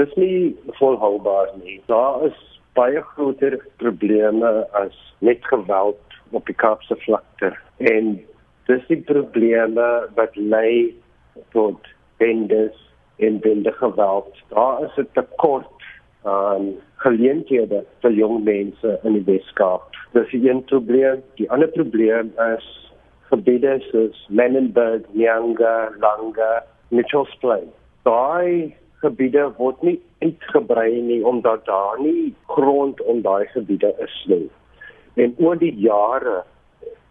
Dis nie volhoubaar nie. Daar is baie groter probleme as net geweld op die Kaapse vlakte en dis die probleme wat lei tot bendes en bende geweld. Daar is 'n tekort aan geleenthede vir jong mense in die Weskaap. Dis een probleem. Die ander probleem is gebiede soos Menenberg, Nyanga, Langa, Mitchells Plain. Daai gebiede word nie uitgebrei nie omdat daar nie grond om daai gebiede is nie. En oor die jare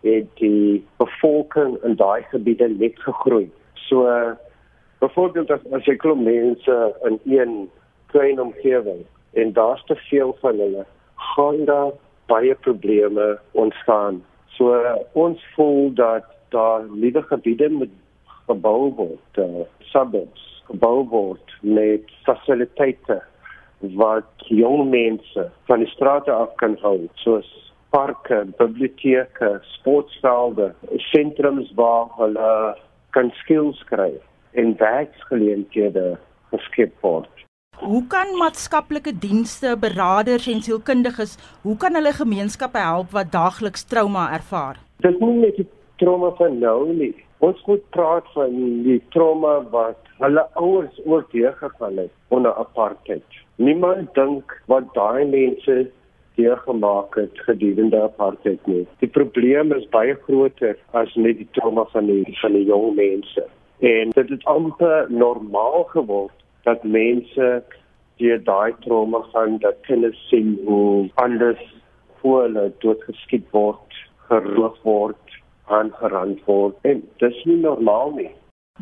het die bevolking in daai gebiede net gegroei. So byvoorbeeld as, as jy klop mense in een klein omgewing en daar's te veel van hulle, gaan daar baie probleme ontstaan. So ons voel dat daar nuwe gebiede moet gebou word, uh, suburbs gebou word met fasiliteite wat jong mense van die strate af kan hou soos parke, biblioteke, sportvelde, sentrums waar hulle kan skills kry en werksgeleenthede geskep word. Hoe kan maatskaplike dienste, beraders en sielkundiges, hoe kan hulle gemeenskappe help wat daagliks trauma ervaar? Dit moet net die trauma van nou nie. Ons moet praat van die trauma wat hulle ouers ook deurgegaan het onder apartheid. Niemand dink wat daai mense deurgemaak het gedurende apartheid nie. Die probleem is baie groter as net die trauma van die van die jong mense. En dit het amper normaal geword dat mense die daai trauma van dat kinders sien hoe anders voor hulle doodgeskiet word, geroof word, aangerand word. En dis nie normaal nie.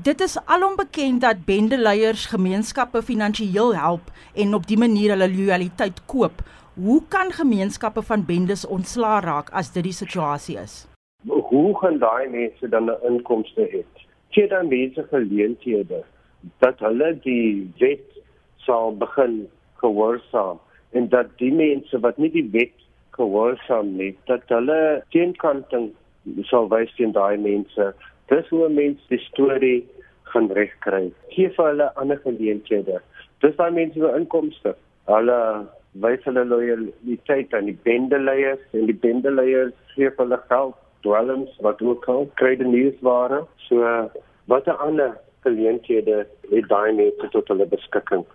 Dit is alom bekend dat bendeleiers gemeenskappe finansiëel help en op die manier hulle loyaliteit koop. Hoe kan gemeenskappe van bendes ontslaa raak as dit die situasie is? Hoe gaan daai mense dan 'n inkomste hê? Gee dan mense geleenthede dat hulle die wet sal begin gehoorsaam en dat die mense wat nie die wet gehoorsaam nie, dat hulle teenkanting sal wys teen daai mense Dis hoe mense die storie gaan regkry. Gee vir hulle ander geleenthede. Dis daai mense se inkomste. Hulle wys hulle loyaliteit aan die bendeleiers en die bendeleiers gee hulle geld, dwelms wat ook al kry die nuusware. So wat 'n ander geleenthede het daai mense tot hulle beskikking.